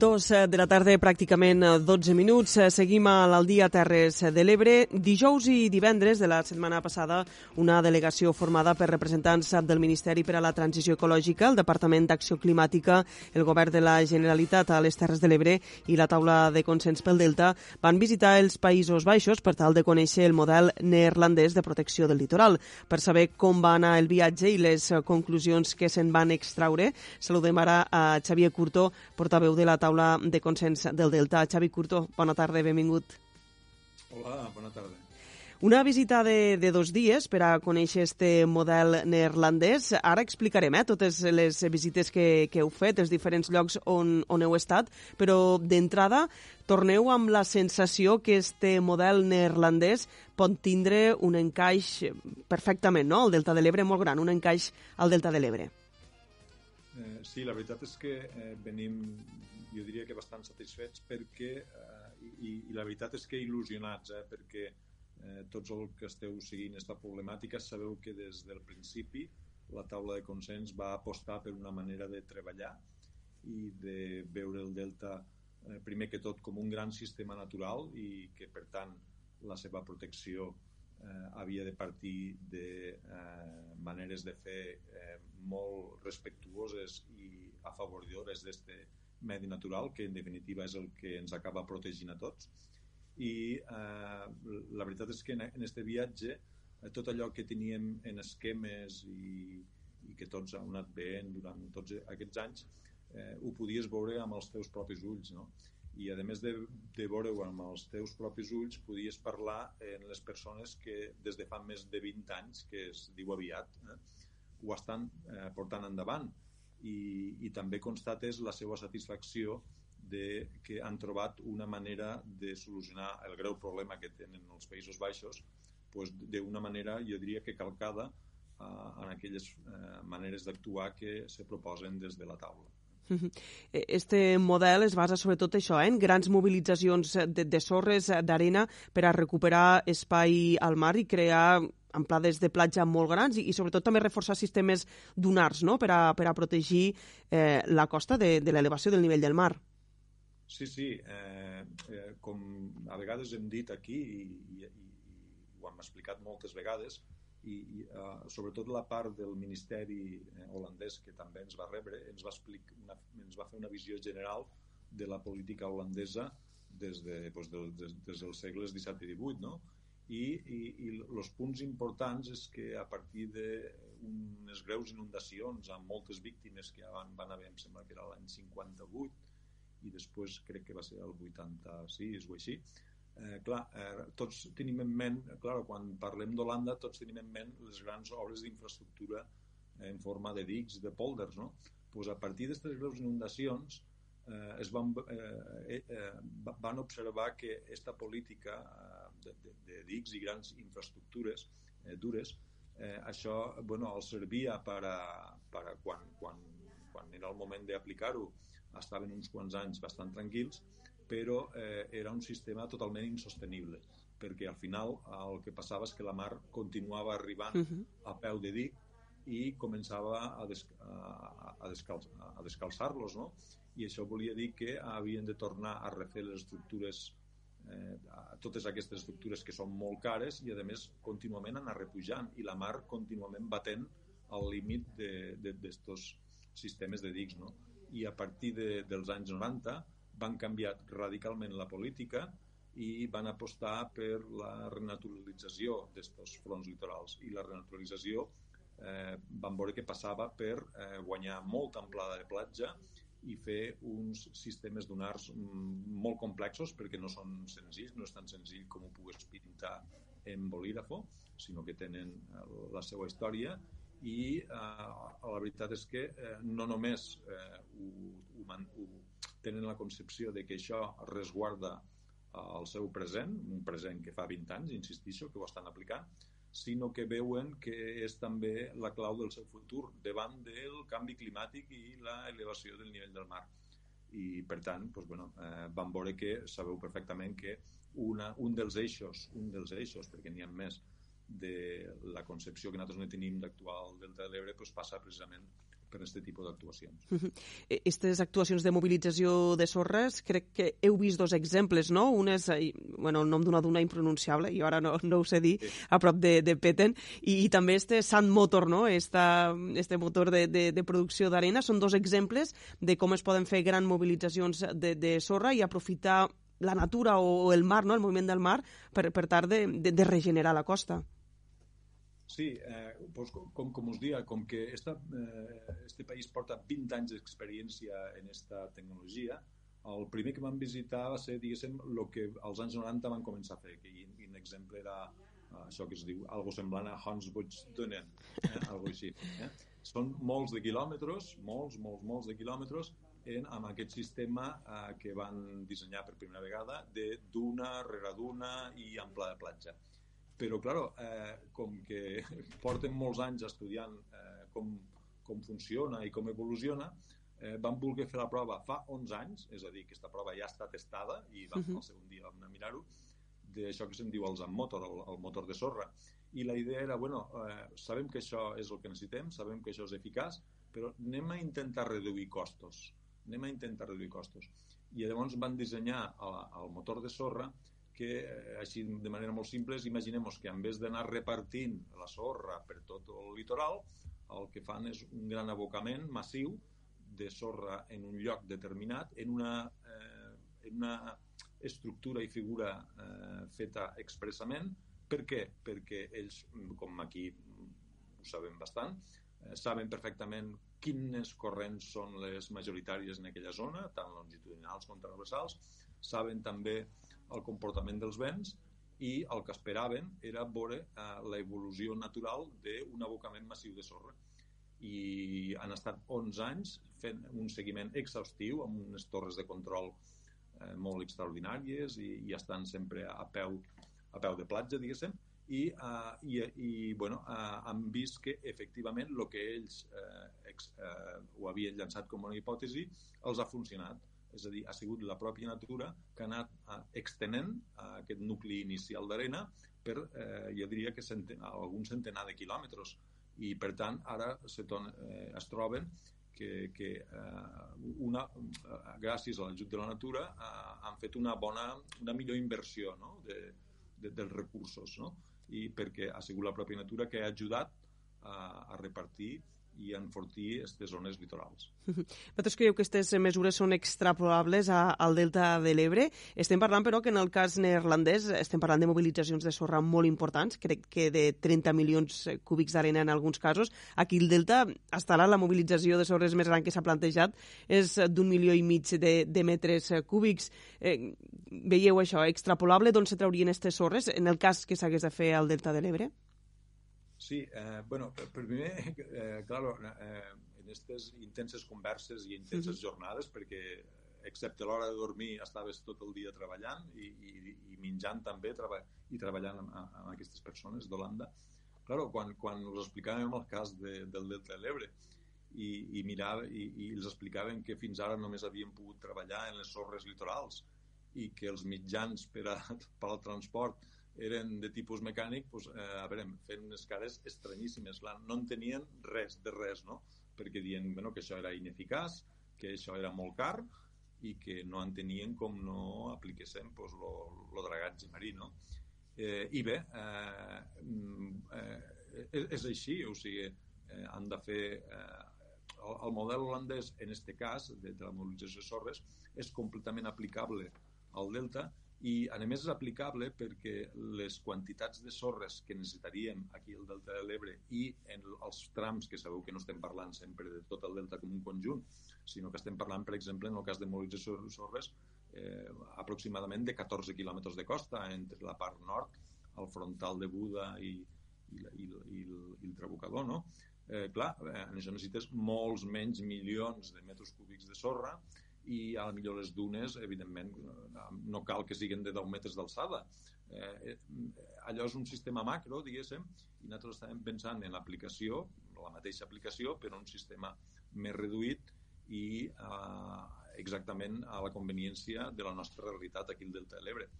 Dos eh, de la tarda, pràcticament 12 eh, minuts. Eh, seguim a l'Aldia Terres de l'Ebre. Dijous i divendres de la setmana passada, una delegació formada per representants del Ministeri per a la Transició Ecològica, el Departament d'Acció Climàtica, el Govern de la Generalitat a les Terres de l'Ebre i la taula de consens pel Delta van visitar els Països Baixos per tal de conèixer el model neerlandès de protecció del litoral. Per saber com va anar el viatge i les conclusions que se'n van extraure, saludem ara a Xavier Curto, portaveu de la taula de consens del Delta. Xavi Curto, bona tarda, benvingut. Hola, bona tarda. Una visita de, de dos dies per a conèixer este model neerlandès. Ara explicarem eh, totes les visites que, que heu fet, els diferents llocs on, on heu estat, però d'entrada torneu amb la sensació que este model neerlandès pot tindre un encaix perfectament, no?, al Delta de l'Ebre molt gran, un encaix al Delta de l'Ebre. Eh, sí, la veritat és que eh, venim jo diria que bastant satisfets perquè, eh, i, i la veritat és que il·lusionats, eh, perquè eh, tots el que esteu seguint aquesta problemàtica sabeu que des del principi la taula de consens va apostar per una manera de treballar i de veure el delta eh, primer que tot com un gran sistema natural i que per tant la seva protecció havia de partir de eh, maneres de fer eh, molt respectuoses i afavoridores d'este medi natural, que en definitiva és el que ens acaba protegint a tots. I eh, la veritat és que en aquest viatge eh, tot allò que teníem en esquemes i, i que tots han anat veient durant tots aquests anys eh, ho podies veure amb els teus propis ulls, no? I a més de, de veure-ho amb els teus propis ulls podies parlar en les persones que des de fa més de 20 anys, que es diu aviat, eh, ho estan eh, portant endavant i, i també constates la seva satisfacció de que han trobat una manera de solucionar el greu problema que tenen els Països Baixos pues, d'una manera, jo diria que calcada eh, en aquelles eh, maneres d'actuar que se proposen des de la taula. Este model es basa sobretot això, eh, en grans mobilitzacions de, de sorres d'arena per a recuperar espai al mar i crear amplades de platja molt grans i, i sobretot també reforçar sistemes dunars no? per, a, per a protegir eh, la costa de, de l'elevació del nivell del mar. Sí, sí. Eh, eh, com a vegades hem dit aquí i, i, i ho hem explicat moltes vegades, i, i uh, sobretot la part del Ministeri eh, holandès que també ens va rebre ens va, explicar una, ens va fer una visió general de la política holandesa des, de, doncs, de, des, des dels segles XVII i XVIII, no? i, i, i els punts importants és que a partir d'unes greus inundacions amb moltes víctimes que van, van haver, em sembla que era l'any 58 i després crec que va ser el 86 o així eh, clar, eh, tots tenim en ment clar, quan parlem d'Holanda tots tenim en ment les grans obres d'infraestructura en forma de dics, de pòlders no? pues a partir d'aquestes greus inundacions eh, es van, eh, eh, eh van observar que aquesta política eh, de, de, de dics i grans infraestructures eh, dures, eh, això bueno, els servia per a, per a quan, quan, quan era el moment d'aplicar-ho estaven uns quants anys bastant tranquils, però eh, era un sistema totalment insostenible, perquè al final el que passava és que la mar continuava arribant uh -huh. a peu de dic i començava a, des, a, a, descals, a descalçar-los, no? I això volia dir que havien de tornar a refer les estructures eh, totes aquestes estructures que són molt cares i a més contínuament anar repujant i la mar contínuament batent al límit d'aquests sistemes de dics no? i a partir de, dels anys 90 van canviar radicalment la política i van apostar per la renaturalització d'aquests fronts litorals. I la renaturalització eh, van veure que passava per eh, guanyar molta amplada de platja i fer uns sistemes dunars mm, molt complexos perquè no són senzills, no és tan senzill com ho pugues pintar en bolígrafo, sinó que tenen eh, la seva història. I eh, la veritat és que eh, no només eh, ho, ho, ho, tenen la concepció de que això resguarda eh, el seu present, un present que fa 20 anys, insistisco, que ho estan aplicant, sinó que veuen que és també la clau del seu futur davant del canvi climàtic i la elevació del nivell del mar. I, per tant, doncs, bueno, eh, vam veure que sabeu perfectament que una, un dels eixos, un dels eixos, perquè n'hi ha més, de la concepció que nosaltres no tenim d'actual Delta de l'Ebre doncs passa precisament per aquest tipus d'actuacions. Aquestes actuacions de mobilització de sorres, crec que heu vist dos exemples, no? Un és bueno, el nom d'una duna impronunciable, i ara no, no ho sé dir, sí. a prop de, de Peten, i, i també este Sand Motor, no? Esta, este motor de, de, de producció d'arena, són dos exemples de com es poden fer grans mobilitzacions de, de sorra i aprofitar la natura o el mar, no? el moviment del mar, per, per tal de, de, de regenerar la costa. Sí, eh, pues, com, com us dia, com que esta, eh, este país porta 20 anys d'experiència en esta tecnologia, el primer que vam visitar va ser, diguéssim, el que als anys 90 van començar a fer, i, i un exemple era uh, això que es diu algo semblant a Hansbuch-Dunen, eh, algo així. Eh? Són molts de quilòmetres, molts, molts, molts de quilòmetres, en, amb aquest sistema eh, que van dissenyar per primera vegada de duna rere duna i ample de platja però, claro, eh, com que porten molts anys estudiant eh, com, com funciona i com evoluciona, eh, van voler fer la prova fa 11 anys, és a dir, que aquesta prova ja està testada i vam, uh -huh. el segon dia vam anar a mirar-ho, d'això que se'n diu el Motor, el, el motor de sorra. I la idea era, bueno, eh, sabem que això és el que necessitem, sabem que això és eficaç, però anem a intentar reduir costos. Anem a intentar reduir costos. I llavors van dissenyar el, el motor de sorra que, eh, així de manera molt simple, imaginem que en vez d'anar repartint la sorra per tot el litoral, el que fan és un gran abocament massiu de sorra en un lloc determinat, en una, eh, en una estructura i figura eh, feta expressament. Per què? Perquè ells, com aquí ho sabem bastant, eh, saben perfectament quines corrents són les majoritàries en aquella zona, tant longitudinals com transversals, saben també el comportament dels vents i el que esperaven era veure eh, l'evolució natural d'un abocament massiu de sorra. I han estat 11 anys fent un seguiment exhaustiu amb unes torres de control eh, molt extraordinàries i, i estan sempre a peu, a peu de platja, diguéssim, i, uh, i, i bueno, uh, han vist que efectivament el que ells uh, ex, uh, ho havien llançat com una hipòtesi els ha funcionat és a dir, ha sigut la pròpia natura que ha anat eh, extenent eh, aquest nucli inicial d'arena per, eh, jo diria que centen, algun centenar de quilòmetres i per tant ara se ton, eh, es troben que, que eh, una, eh, gràcies a l'ajut de la natura eh, han fet una bona, una millor inversió no? de, de, dels recursos no? i perquè ha sigut la pròpia natura que ha ajudat a, a repartir i enfortir aquestes zones litorals. Vosaltres creieu que aquestes mesures són extrapolables a, al Delta de l'Ebre? Estem parlant, però, que en el cas neerlandès estem parlant de mobilitzacions de sorra molt importants, crec que de 30 milions cúbics d'arena en alguns casos. Aquí el Delta, hasta ara, la mobilització de sorres més gran que s'ha plantejat és d'un milió i mig de, de metres cúbics. Eh, veieu això, extrapolable d'on se traurien aquestes sorres en el cas que s'hagués de fer al Delta de l'Ebre? Sí, eh, bueno, per, primer, eh, claro, eh, en aquestes intenses converses i intenses -huh. jornades, perquè excepte l'hora de dormir estaves tot el dia treballant i, i, i menjant també treba, i treballant amb, amb aquestes persones d'Holanda. Claro, quan, quan us explicàvem el cas de, del Delta de l'Ebre i, i, mirava, i, i els explicaven que fins ara només havien pogut treballar en les sorres litorals i que els mitjans per, a, per al transport eren de tipus mecànic, doncs, eh, a veure, fent unes cares estranyíssimes. Clar, no entenien res de res, no? Perquè dient bueno, que això era ineficaç, que això era molt car i que no entenien com no apliquéssim doncs, lo, lo dragatge marí, no? Eh, I bé, eh, eh, és així, o sigui, eh, han de fer... Eh, el model holandès, en aquest cas, de, de la mobilització de sorres, és completament aplicable al delta i a més és aplicable perquè les quantitats de sorres que necessitaríem aquí al Delta de l'Ebre i en els trams, que sabeu que no estem parlant sempre de tot el delta com un conjunt, sinó que estem parlant, per exemple, en el cas de mobilització de sorres, eh, aproximadament de 14 quilòmetres de costa entre la part nord, el frontal de Buda i, i, i, i, i el Trabucador, no? Eh, clar, eh, en això necessites molts menys milions de metres cúbics de sorra i a la millor les dunes, evidentment, no cal que siguin de 10 metres d'alçada. Eh, allò és un sistema macro, diguéssim, i nosaltres estàvem pensant en l'aplicació, la mateixa aplicació, però un sistema més reduït i eh, exactament a la conveniència de la nostra realitat aquí al Delta de l'Ebre.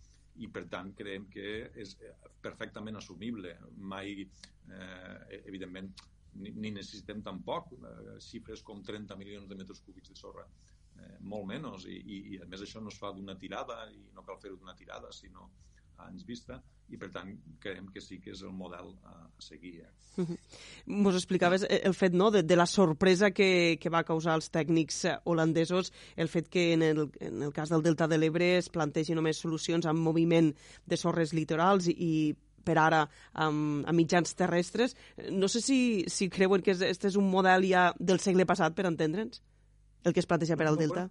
I, per tant, creiem que és perfectament assumible. Mai, eh, evidentment, ni, ni necessitem tampoc eh, xifres com 30 milions de metres cúbics de sorra eh, molt menys i, i, i a més això no es fa d'una tirada i no cal fer-ho d'una tirada sinó a anys vista i per tant creiem que sí que és el model a, a seguir. Eh? Mos explicaves el fet no, de, de la sorpresa que, que va causar als tècnics holandesos el fet que en el, en el cas del Delta de l'Ebre es plantegi només solucions amb moviment de sorres litorals i, i per ara amb, amb mitjans terrestres. No sé si, si creuen que aquest és un model ja del segle passat, per entendre'ns, el que es planteja per al Delta.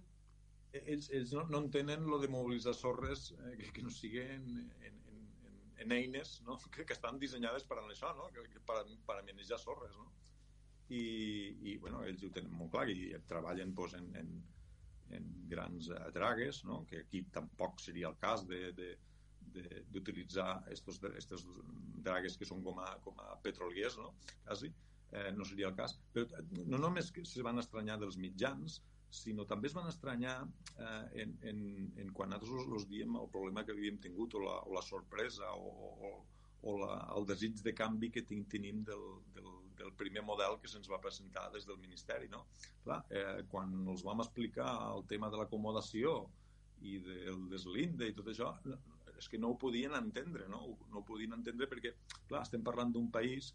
Ells, ells no, no entenen lo de mobilitzar sorres eh, que, que no siguin en, en, en, en eines no? que, que estan dissenyades per a això, no? que, que per, per a manejar sorres. No? I, I, bueno, ells ho tenen molt clar i treballen pues, en, en, en grans dragues, no? que aquí tampoc seria el cas de, de, d'utilitzar estos, estos dragues que són com a, com a petroliers, no? quasi, eh, no seria el cas. Però no només que se van estranyar dels mitjans, sinó també es van estranyar eh, en, en, en quan nosaltres els diem el problema que havíem tingut o la, o la sorpresa o, o, o la, el desig de canvi que tinc, tenim del, del, del primer model que se'ns va presentar des del Ministeri. No? Clar, eh, quan els vam explicar el tema de l'acomodació i del deslinde i tot això, és que no ho podien entendre, no? No ho podien entendre perquè, clar, estem parlant d'un país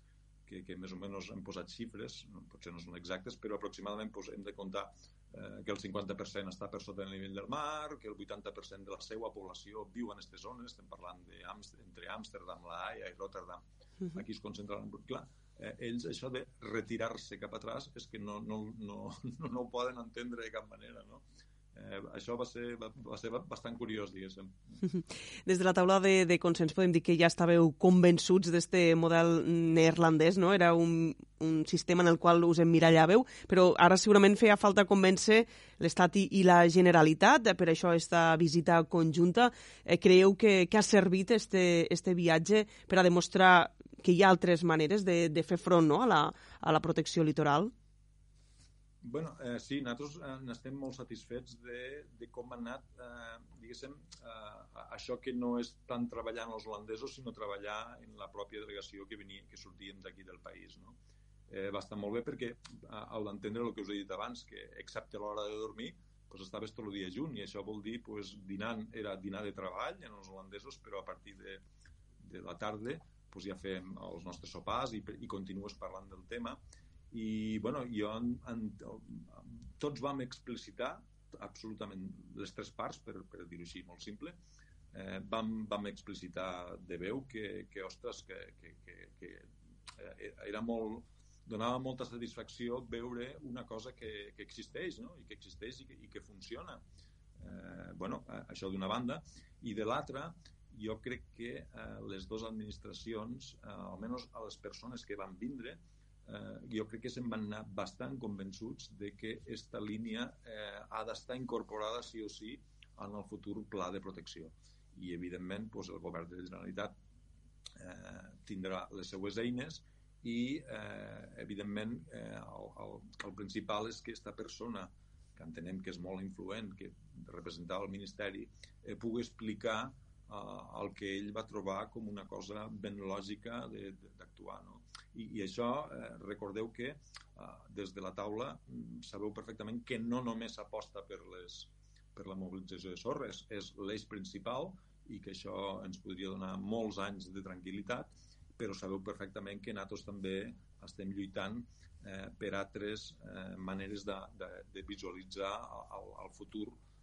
que, que més o menys hem posat xifres, potser no són exactes, però aproximadament doncs, hem de comptar eh, que el 50% està per sota del nivell del mar, que el 80% de la seva població viu en aquestes zones, estem parlant de entre Amsterdam, La Haia i Rotterdam, uh -huh. aquí es concentren... Clar, eh, ells això de retirar-se cap atràs és que no, no, no, no, no ho poden entendre de cap manera, no? Eh, això va ser, va, ser bastant curiós, diguéssim. Des de la taula de, de consens podem dir que ja estàveu convençuts d'este model neerlandès, no? Era un, un sistema en el qual us emmirallàveu, però ara segurament feia falta convèncer l'Estat i, i la Generalitat, per això esta visita conjunta. Eh, creieu que, que ha servit este, este viatge per a demostrar que hi ha altres maneres de, de fer front no? a, la, a la protecció litoral? Bueno, eh, sí, nosaltres eh, n'estem molt satisfets de, de com ha anat, eh, diguéssim, eh, això que no és tant treballar en els holandesos, sinó treballar en la pròpia delegació que, venia, que sortíem d'aquí del país. No? Eh, va estar molt bé perquè, eh, al d'entendre el que us he dit abans, que excepte l'hora de dormir, pues, estaves tot el dia junt i això vol dir pues, dinant, era dinar de treball en els holandesos, però a partir de, de la tarda pues, ja fem els nostres sopars i, i continues parlant del tema i bueno, jo en, en, tots vam explicitar absolutament les tres parts, per, per dir-ho així molt simple, eh, vam, vam explicitar de veu que, que ostres, que, que, que, que eh, era molt, donava molta satisfacció veure una cosa que, que existeix, no? i que existeix i que, i que funciona. Eh, bueno, això d'una banda, i de l'altra, jo crec que eh, les dues administracions, eh, almenys a les persones que van vindre, eh, jo crec que se'n van anar bastant convençuts de que aquesta línia eh, ha d'estar incorporada sí o sí en el futur pla de protecció. I, evidentment, doncs, el govern de la Generalitat eh, tindrà les seues eines i, eh, evidentment, eh, el, el, el principal és que aquesta persona que entenem que és molt influent, que representava el Ministeri, eh, pugui explicar eh, el que ell va trobar com una cosa ben lògica d'actuar. No? I, i això, eh, recordeu que eh, des de la taula mm, sabeu perfectament que no només s'aposta per, les, per la mobilització de sorres, és l'eix principal i que això ens podria donar molts anys de tranquil·litat, però sabeu perfectament que nosaltres també estem lluitant eh, per altres eh, maneres de, de, de visualitzar el, el futur eh,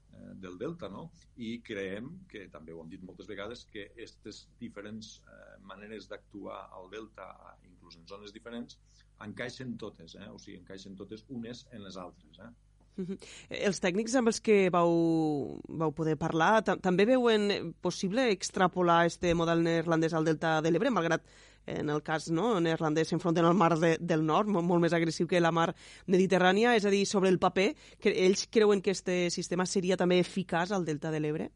del delta, no? I creiem, que també ho hem dit moltes vegades, que aquestes diferents eh, maneres d'actuar al delta, inclús en zones diferents, encaixen totes, eh? o sigui, encaixen totes unes en les altres. Eh? Els tècnics amb els que vau, vau poder parlar també veuen possible extrapolar este model neerlandès al delta de l'Ebre, malgrat en el cas no, neerlandès s'enfronten al mar de, del nord, molt, molt més agressiu que la mar mediterrània, és a dir, sobre el paper, que ells creuen que este sistema seria també eficaç al delta de l'Ebre?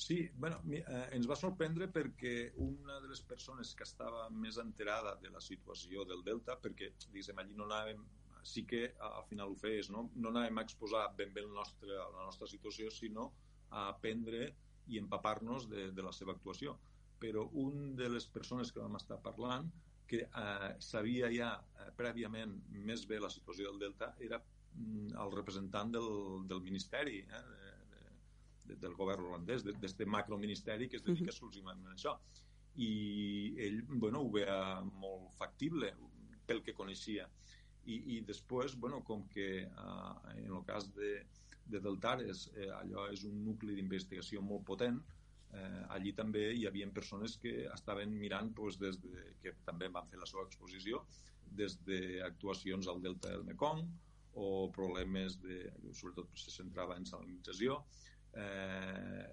Sí, bueno, eh, ens va sorprendre perquè una de les persones que estava més enterada de la situació del Delta, perquè, diguem, allí no anàvem, sí que al final ho fes, no, no anàvem a exposar ben bé el nostre, la nostra situació, sinó a aprendre i empapar-nos de, de la seva actuació però un de les persones que vam estar parlant que eh, sabia ja eh, prèviament més bé la situació del Delta era mm, el representant del, del Ministeri, eh, de, del govern holandès, d'aquest macroministeri que es dedica exclusivament a això. I ell bueno, ho veia molt factible pel que coneixia. I, i després, bueno, com que eh, en el cas de, de Deltares eh, allò és un nucli d'investigació molt potent, eh, allí també hi havia persones que estaven mirant pues, des de, que també van fer la seva exposició des d'actuacions al delta del Mekong o problemes de, sobretot se centrava en salinització. Eh,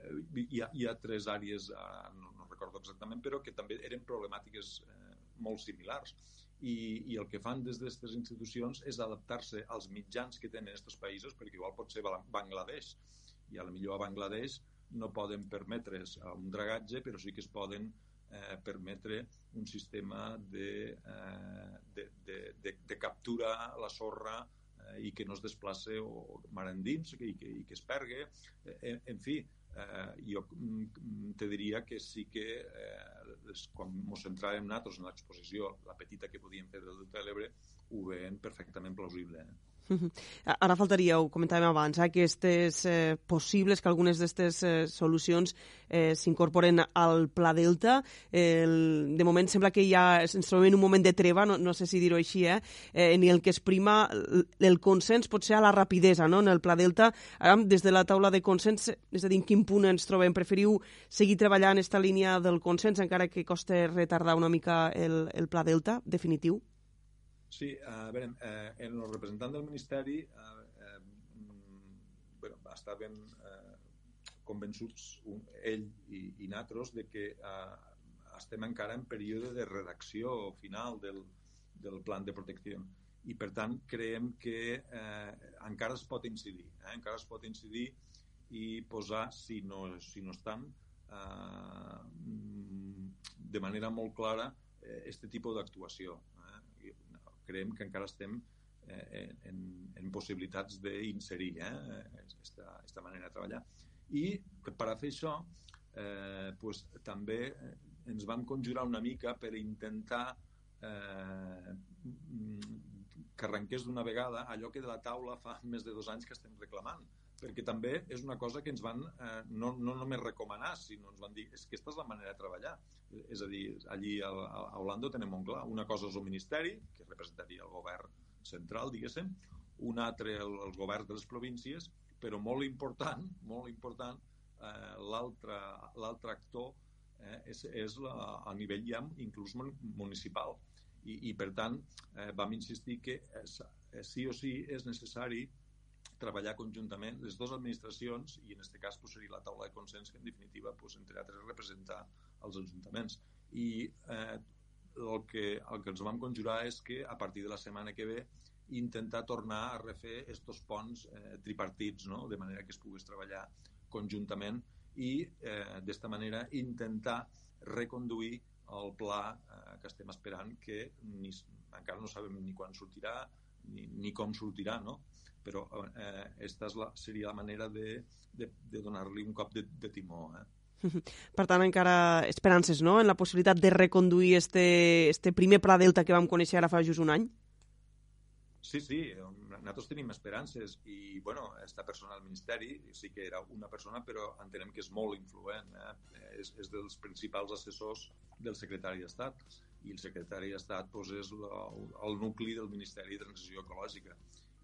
hi, ha, hi ha tres àrees no, no recordo exactament però que també eren problemàtiques eh, molt similars. I, i el que fan des d'aquestes institucions és adaptar-se als mitjans que tenen aquests països perquè igual pot ser Bangladesh. I a la millor a Bangladesh no poden permetre's un dragatge, però sí que es poden eh, permetre un sistema de, eh, de, de, de, de captura la sorra eh, i que no es desplace o mar endins i que, i que es pergue. Eh, en, en fi, eh, jo mm, te diria que sí que eh, quan ens centràvem nosaltres en l'exposició, la petita que podíem fer del Delta de l'Ebre, ho veiem perfectament plausible. Eh? Ara faltaria, ho comentàvem abans, eh, aquestes eh, possibles que algunes d'aquestes eh, solucions eh, s'incorporen al Pla Delta. El, de moment sembla que ja ens trobem en un moment de treva, no, no sé si dir-ho així, eh, eh, ni el que es prima el consens pot ser a la rapidesa no? en el Pla Delta. Ara, des de la taula de consens, és a dir, en quin punt ens trobem? Preferiu seguir treballant en aquesta línia del consens, encara que costa retardar una mica el, el Pla Delta definitiu? Sí, a veure, eh, en el representant del Ministeri eh, eh, bueno, estaven eh, convençuts un, ell i, i natros de que eh, estem encara en període de redacció final del, del plan de protecció i per tant creiem que eh, encara es pot incidir eh? encara es pot incidir i posar, si no, si no estan eh, de manera molt clara eh, este tipus d'actuació creiem que encara estem eh, en, en possibilitats d'inserir eh, esta, esta manera de treballar. I per a fer això, eh, pues, també ens vam conjurar una mica per intentar eh, que arrenqués d'una vegada allò que de la taula fa més de dos anys que estem reclamant perquè també és una cosa que ens van eh, no, no només recomanar, sinó ens van dir és que aquesta és la manera de treballar. És a dir, allí a, a Holanda tenem molt clar. Una cosa és el Ministeri, que representaria el govern central, diguéssim, un altre el, els governs de les províncies, però molt important, molt important, eh, l'altre actor eh, és, és la, a nivell ja inclús municipal. I, i per tant, eh, vam insistir que eh, sí o sí és necessari treballar conjuntament les dues administracions i en aquest cas pues, seria la taula de consens que en definitiva pues, entre altres representar els ajuntaments i eh, el, que, el que ens vam conjurar és que a partir de la setmana que ve intentar tornar a refer estos ponts eh, tripartits, no? de manera que es pogués treballar conjuntament i eh, d'esta manera intentar reconduir el pla eh, que estem esperant que ni, encara no sabem ni quan sortirà ni, ni com sortirà, no? però eh, esta és la, seria la manera de, de, de donar-li un cop de, de timó. Eh? Per tant, encara esperances no? en la possibilitat de reconduir este, este primer pla delta que vam conèixer ara fa just un any? Sí, sí, nosaltres tenim esperances i, bueno, esta persona al Ministeri sí que era una persona, però entenem que és molt influent. Eh? És, és dels principals assessors del secretari d'Estat i el secretari d'Estat pues, és la, el nucli del Ministeri de Transició Ecològica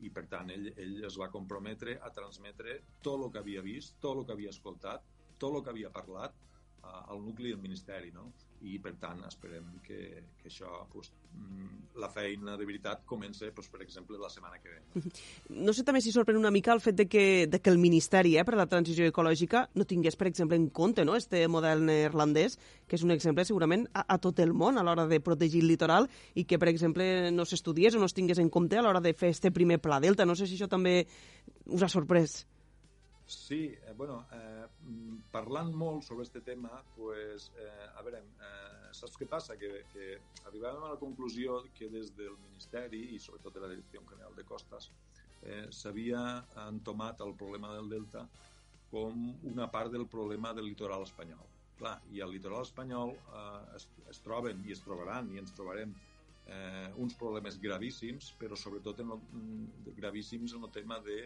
i per tant ell, ell es va comprometre a transmetre tot el que havia vist, tot el que havia escoltat, tot el que havia parlat uh, al nucli del Ministeri, no? I per tant esperem que, que això pues, mm, la feina de veritat comença pues, per exemple la setmana que ve. No sé també si sorprèn una mica el fet de que, de que el Ministeri eh, per a la transició ecològica no tingués per exemple en compte no, este model neerlandès que és un exemple segurament a, a tot el món a l'hora de protegir el litoral i que per exemple no s'estudiés o no es tingués en compte a l'hora de fer este primer pla delta. No sé si això també us ha sorprès. Sí, eh, bueno, eh, parlant molt sobre aquest tema, pues, eh, a veure, eh, saps què passa? Que, que arribàvem a la conclusió que des del Ministeri i sobretot de la Direcció General de Costes eh, s'havia entomat el problema del Delta com una part del problema del litoral espanyol. Clar, i al litoral espanyol eh, es, es troben i es trobaran i ens trobarem eh, uns problemes gravíssims, però sobretot en el, mm, gravíssims en el tema de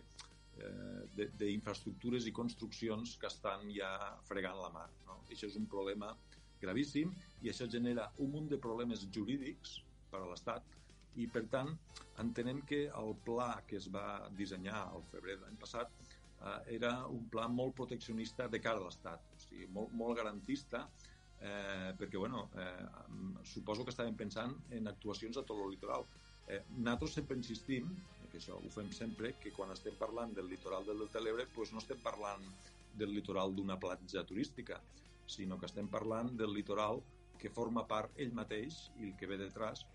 eh, d'infraestructures i construccions que estan ja fregant la mar. No? Això és un problema gravíssim i això genera un munt de problemes jurídics per a l'Estat i, per tant, entenem que el pla que es va dissenyar al febrer de l'any passat eh, era un pla molt proteccionista de cara a l'Estat, o sigui, molt, molt garantista, eh, perquè, bueno, eh, suposo que estàvem pensant en actuacions a tot el litoral. Eh, nosaltres sempre insistim, que això ho fem sempre, que quan estem parlant del litoral del Delta de l'Ebre, pues no estem parlant del litoral d'una platja turística, sinó que estem parlant del litoral que forma part ell mateix i el que ve detrás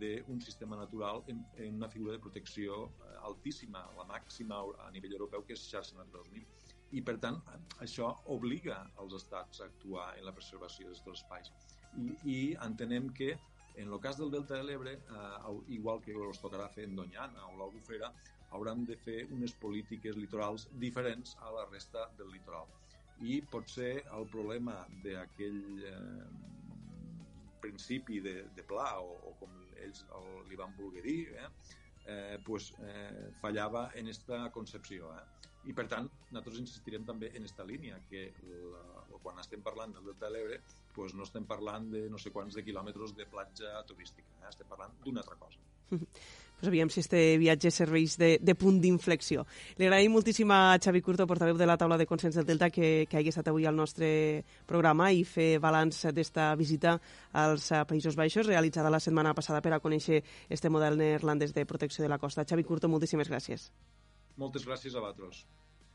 d'un sistema natural en, en una figura de protecció eh, altíssima, la màxima a nivell europeu, que és xarxa Natura 2000. I, per tant, això obliga els estats a actuar en la preservació d'aquests espais. I, I entenem que, en el cas del Delta de l'Ebre, eh, igual que els tocarà fer en Doñana o l'Albufera, hauran de fer unes polítiques litorals diferents a la resta del litoral. I potser el problema d'aquell eh, principi de, de pla, o, o com ells el, li van voler dir, eh, eh, pues, eh, fallava en aquesta concepció. Eh? I, per tant, nosaltres insistirem també en aquesta línia, que la, quan estem parlant del Delta de l'Ebre, pues no estem parlant de no sé quants de quilòmetres de platja turística, eh? estem parlant d'una altra cosa. pues aviam si este viatge serveix de, de punt d'inflexió. Li agraïm moltíssim a Xavi Curto, portaveu de la taula de consens del Delta, que, que hagi estat avui al nostre programa i fer balanç d'esta visita als Països Baixos, realitzada la setmana passada per a conèixer este model neerlandès de protecció de la costa. Xavi Curto, moltíssimes gràcies. Moltes gràcies a vosaltres.